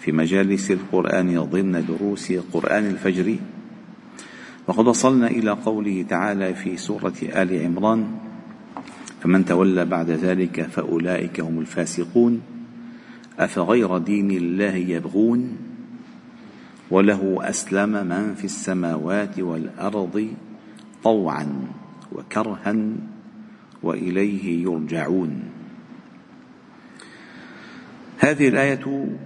في مجالس القرآن ضمن دروس قرآن الفجر. وقد وصلنا إلى قوله تعالى في سورة آل عمران فمن تولى بعد ذلك فأولئك هم الفاسقون. أفغير دين الله يبغون؟ وله أسلم من في السماوات والأرض طوعا وكرها وإليه يرجعون. هذه الآية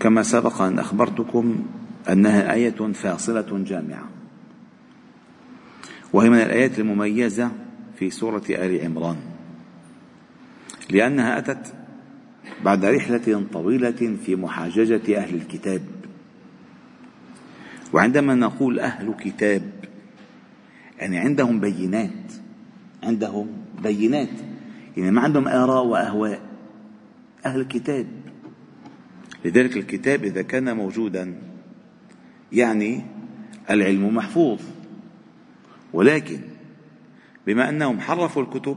كما سبق أن أخبرتكم أنها آية فاصلة جامعة. وهي من الآيات المميزة في سورة آل عمران. لأنها أتت بعد رحلة طويلة في محاججة أهل الكتاب. وعندما نقول أهل كتاب يعني عندهم بينات عندهم بينات يعني ما عندهم آراء وأهواء. أهل الكتاب لذلك الكتاب إذا كان موجودا يعني العلم محفوظ. ولكن بما أنهم حرفوا الكتب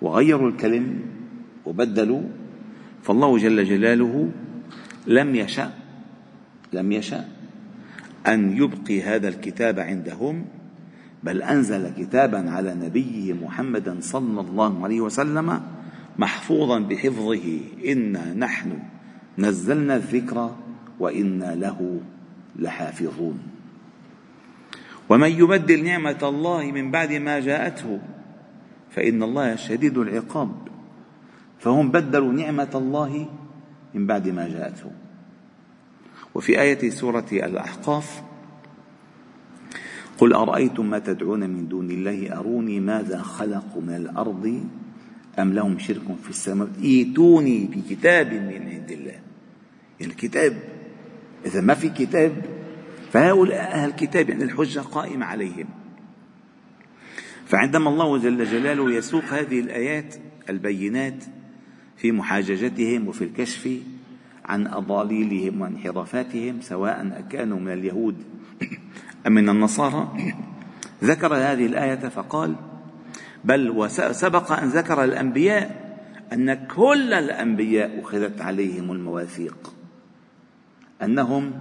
وغيروا الكلم وبدلوا فالله جل جلاله لم يشأ لم يشأ أن يبقي هذا الكتاب عندهم بل أنزل كتابا على نبيه محمد صلى الله عليه وسلم محفوظا بحفظه. إنا نحن نزلنا الذكر وإنا له لحافظون. ومن يبدل نعمة الله من بعد ما جاءته فإن الله شديد العقاب. فهم بدلوا نعمة الله من بعد ما جاءته. وفي آية سورة الأحقاف قل أرأيتم ما تدعون من دون الله؟ أروني ماذا خلقوا من الأرض أم لهم شرك في السماء ائتوني بكتاب من عند الله. الكتاب إذا ما في كتاب فهؤلاء أهل الكتاب يعني الحجة قائمة عليهم. فعندما الله جل جلاله يسوق هذه الآيات البينات في محاججتهم وفي الكشف عن أضاليلهم وانحرافاتهم سواء كانوا من اليهود أم من النصارى ذكر هذه الآية فقال بل وسبق أن ذكر الأنبياء أن كل الأنبياء أخذت عليهم المواثيق. أنهم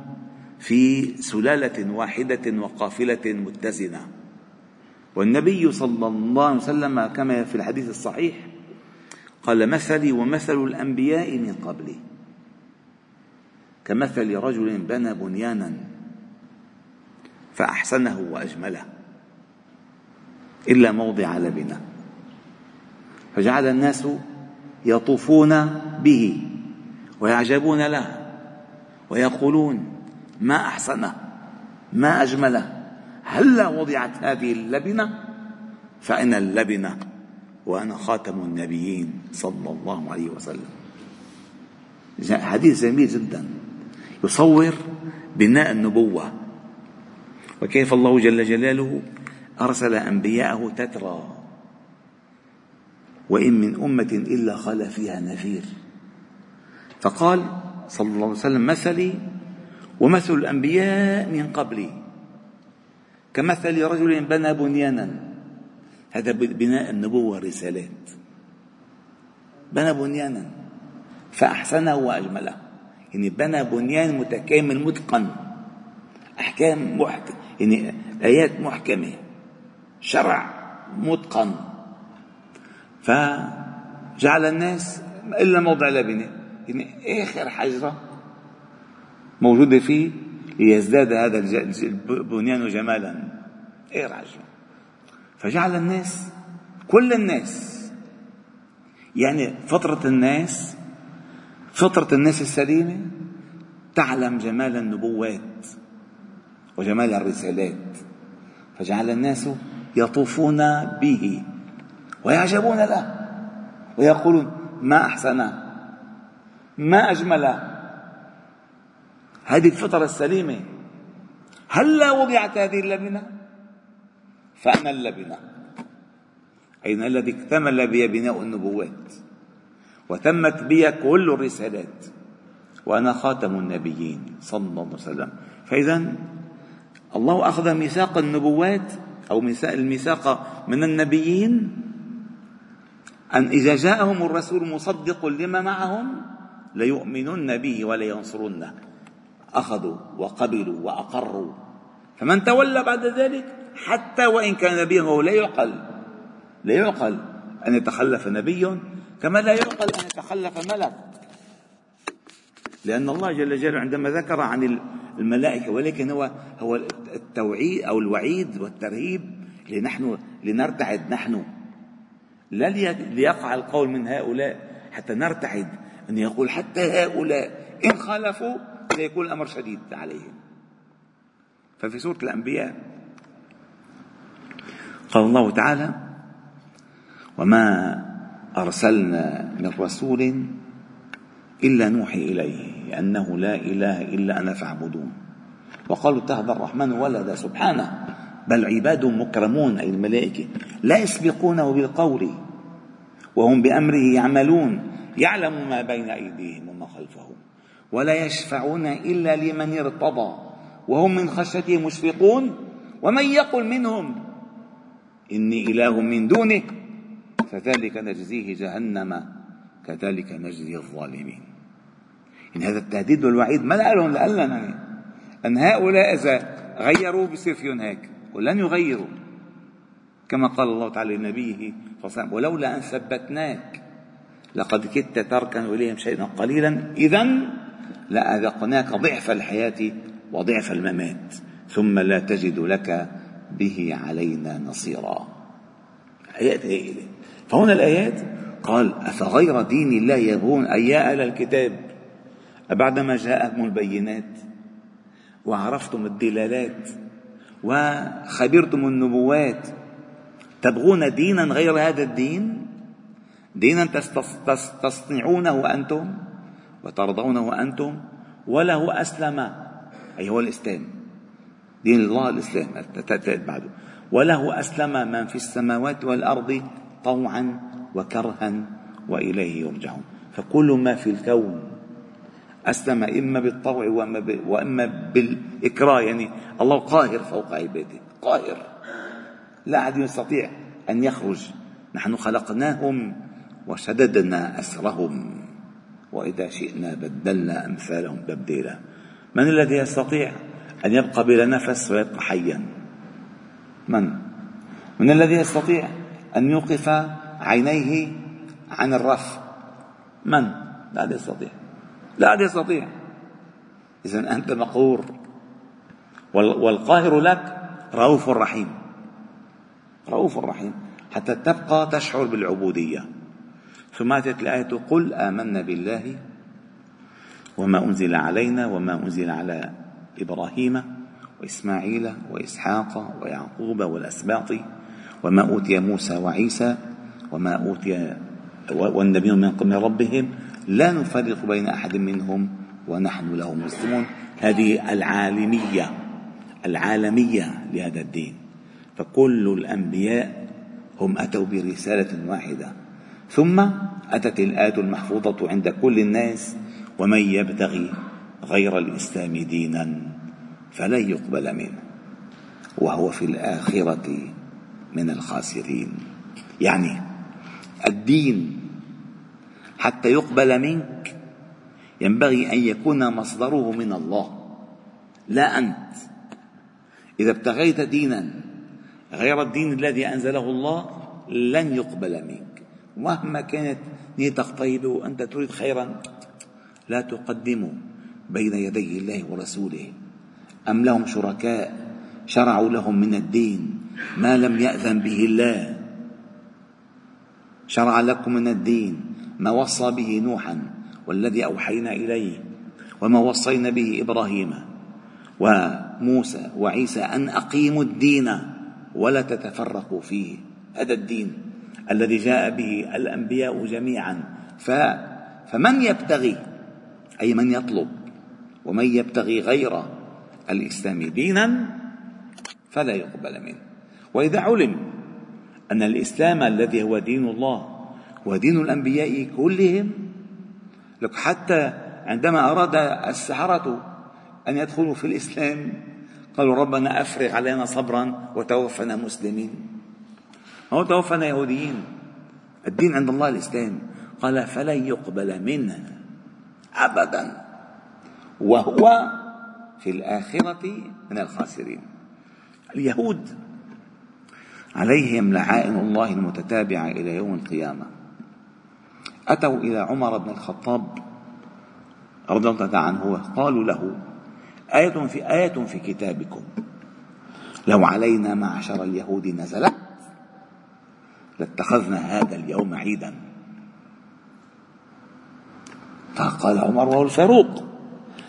في سلالة واحدة وقافلة متزنة. والنبي صلى الله عليه وسلم كما في الحديث الصحيح قال مثلي ومثل الأنبياء من قبلي. كمثل رجل بنى بنيانا فأحسنه وأجمله إلا موضع لبنة. فجعل الناس يطوفون به ويعجبون له. ويقولون ما أحسنه ما أجمله هلا وضعت هذه اللبنة؟ فإن اللبنة وأنا خاتم النبيين صلى الله عليه وسلم. حديث جميل جدا. يصور بناء النبوة. وكيف الله جل جلاله أرسل أنبياءه تترى. وإن من أمة إلا خلا فيها نذير. فقال صلى الله عليه وسلم مثلي ومثل الأنبياء من قبلي. كمثل رجل بنى بنيانا. هذا بناء النبوة رسالات. بنى بنيانا. فأحسنه وأجمله. يعني بنى بنيان متكامل متقن. أحكام محكم يعني آيات محكمة. شرع متقن. فجعل الناس إلا موضع لبنة يعني آخر حجرة موجودة فيه ليزداد هذا البنيان جمالا. آخر حجرة فجعل الناس كل الناس يعني فطرة الناس فطرة الناس السليمة تعلم جمال النبوات وجمال الرسالات. فجعل الناس يطوفون به ويعجبون له ويقولون ما أحسنه ما أجمله هذه الفطرة السليمة. هلا وضعت هذه اللبنة؟ فأنا اللبنة. أين الذي اكتمل بي بناء النبوات؟ وتمت بي كل الرسالات. وأنا خاتم النبيين صلى الله عليه وسلم. فإذا الله أخذ ميثاق النبوات أو الميثاق من النبيين أن إذا جاءهم الرسول مصدق لما معهم ليؤمنن به ولينصرنه. أخذوا وقبلوا وأقروا. فمن تولى بعد ذلك حتى وإن كان نبيا لا يعقل. لا يعقل أن يتخلف نبي كما لا يعقل أن يتخلف ملك. لأن الله جل جلاله عندما ذكر عن الملائكة ولكن هو هو التوعيد أو الوعيد والترهيب لنحن لنرتعد نحن. لا ليقع القول من هؤلاء حتى نرتعد. أن يقول حتى هؤلاء إن خالفوا سيكون الأمر شديد عليهم. ففي سورة الأنبياء قال الله تعالى وما أرسلنا من رسول إلا نوحي إليه أنه لا إله إلا أنا فاعبدون. وقالوا اتخذ الرحمن ولدا سبحانه بل عباد مكرمون. أي الملائكة لا يسبقونه بالقول وهم بأمره يعملون. يعلم ما بين أيديهم وما خلفهم ولا يشفعون إلا لمن ارتضى وهم من خشيته مشفقون ومن يقل منهم إني إله من دونه فذلك نجزيه جهنم كذلك نجزي الظالمين. إن هذا التهديد والوعيد ما لهم لألنا أن هؤلاء إذا غيروا بصير فيهم هيك ولن يغيروا كما قال الله تعالى لنبيه ولولا أن ثبتناك لقد كدت تركن إليهم شيئا قليلا. إذا لأذقناك ضعف الحياة وضعف الممات ثم لا تجد لك به علينا نصيرا. آيات هائلة فهنا الآيات قال أفغير دين الله يبغون أي يا أهل الكتاب أبعدما جاءهم البينات وعرفتم الدلالات وخبرتم النبوات تبغون دينا غير هذا الدين؟ دينا تصنعونه أنتم وترضونه أنتم وله أسلم. أي هو الإسلام. دين الله الإسلام. بعده. وله أسلم من في السماوات والأرض طوعا وكرها وإليه يرجعون. فكل ما في الكون أسلم إما بالطوع وإما, بالإكراه. يعني الله قاهر فوق عباده. قاهر. لا أحد يستطيع أن يخرج. نحن خلقناهم. وشددنا أسرهم وإذا شئنا بدلنا أمثالهم تبديلا. من الذي يستطيع أن يبقى بلا نفس ويبقى حيا؟ من؟ من الذي يستطيع أن يوقف عينيه عن الرف؟ من؟ لا أحد يستطيع. لا أحد يستطيع. إذا أنت مقهور. والقاهر لك رؤوف رحيم. رؤوف رحيم. حتى تبقى تشعر بالعبودية. ثم أتت الآية قل آمنا بالله وما أنزل علينا وما أنزل على إبراهيم وإسماعيل وإسحاق ويعقوب والأسباط وما أوتي موسى وعيسى وما أوتي والنبيون من ربهم لا نفرق بين أحد منهم ونحن له مسلمون. هذه العالمية العالمية لهذا الدين. فكل الأنبياء هم أتوا برسالة واحدة. ثم أتت الآية المحفوظة عند كل الناس ومن يبتغي غير الإسلام دينا فلن يقبل منه وهو في الآخرة من الخاسرين. يعني الدين حتى يقبل منك ينبغي أن يكون مصدره من الله لا أنت. إذا ابتغيت دينا غير الدين الذي أنزله الله لن يقبل منك. مهما كانت نيتك طيبة وأنت تريد خيرا لا تقدموا بين يدي الله ورسوله. أم لهم شركاء شرعوا لهم من الدين ما لم يأذن به الله؟ شرع لكم من الدين ما وصى به نوحا والذي أوحينا إليه وما وصينا به إبراهيم وموسى وعيسى أن أقيموا الدين ولا تتفرقوا فيه. هذا الدين. الذي جاء به الأنبياء جميعا. فمن يبتغي؟ أي من يطلب. ومن يبتغي غير الإسلام دينا فلا يقبل منه. وإذا علم أن الإسلام الذي هو دين الله ودين الأنبياء كلهم لك حتى عندما أراد السحرة أن يدخلوا في الإسلام قالوا ربنا أفرغ علينا صبرا وتوفنا مسلمين. هو توفنا يهوديين. الدين عند الله الإسلام. قال فلن يقبل منه أبدا. وهو في الآخرة من الخاسرين. اليهود عليهم لعائن الله المتتابعة إلى يوم القيامة. أتوا إلى عمر بن الخطاب رضي الله عنه قالوا له آية في آية في كتابكم. لو علينا معشر اليهود نزلت لاتخذنا هذا اليوم عيدا. فقال عمر وهو الفاروق.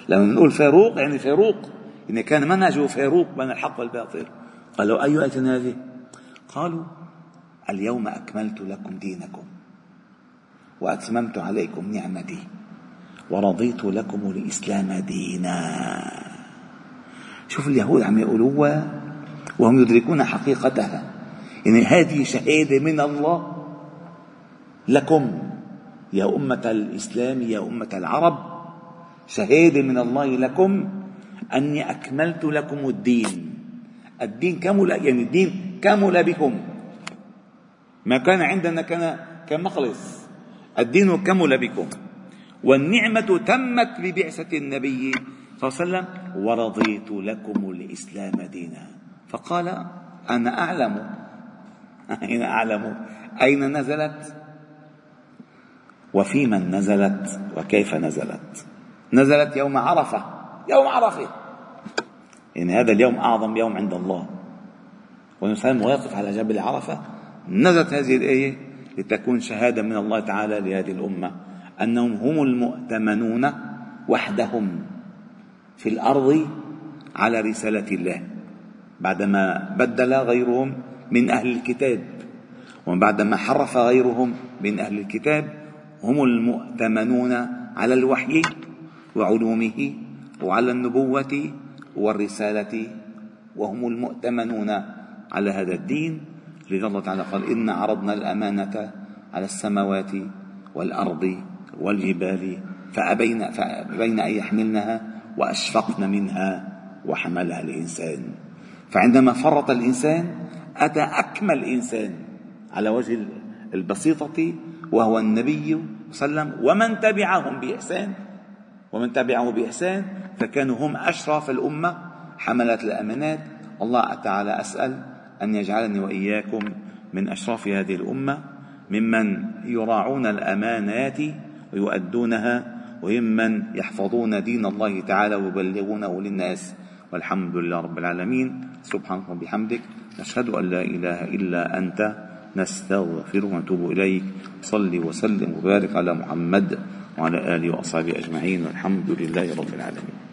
لما نقول فاروق يعني فاروق يعني كان منهجه فاروق بين الحق والباطل. قالوا أي آية هذه؟ قالوا اليوم أكملت لكم دينكم وأتممت عليكم نعمتي ورضيت لكم الإسلام دينا. شوف اليهود عم يقولوها وهم يدركون حقيقتها. يعني هذه شهادة من الله لكم يا أمة الإسلام يا أمة العرب شهادة من الله لكم أني أكملت لكم الدين. الدين كمل يعني الدين كمل بكم. ما كان عندنا كان كمخلص. الدين كمل بكم. والنعمة تمت ببعثة النبي صلى الله عليه وسلم ورضيت لكم الإسلام دينا. فقال أنا أعلم. أين أعلم. أين نزلت؟ وفي من نزلت؟ وكيف نزلت؟ نزلت يوم عرفة. يوم عرفة. يعني هذا اليوم أعظم يوم عند الله. والإنسان واقف على جبل عرفة. نزلت هذه الآية لتكون شهادة من الله تعالى لهذه الأمة. أنهم هم المؤتمنون وحدهم في الأرض على رسالة الله. بعدما بدل غيرهم من أهل الكتاب. وبعدما حرف غيرهم من أهل الكتاب هم المؤتمنون على الوحي وعلومه وعلى النبوة والرسالة وهم المؤتمنون على هذا الدين. لذا الله تعالى قال إن عرضنا الأمانة على السماوات والأرض والجبال فأبين, فأبين أن يحملنها وأشفقن منها وحملها الإنسان. فعندما فرط الإنسان أتى أكمل إنسان على وجه البسيطة وهو النبي صلى الله عليه وسلم. ومن تبعهم بإحسان ومن تبعه بإحسان فكانوا هم أشرف الأمة حملة الأمانات. الله تعالى أسأل أن يجعلني وإياكم من أشراف هذه الأمة ممن يراعون الأمانات ويؤدونها وممن يحفظون دين الله تعالى ويبلغونه للناس. والحمد لله رب العالمين. سبحانك وبحمدك نشهد أن لا إله إلا أنت. نستغفر ونتوب إليك. صل وسلم وبارك على محمد وعلى آله وأصحابه أجمعين. والحمد لله رب العالمين.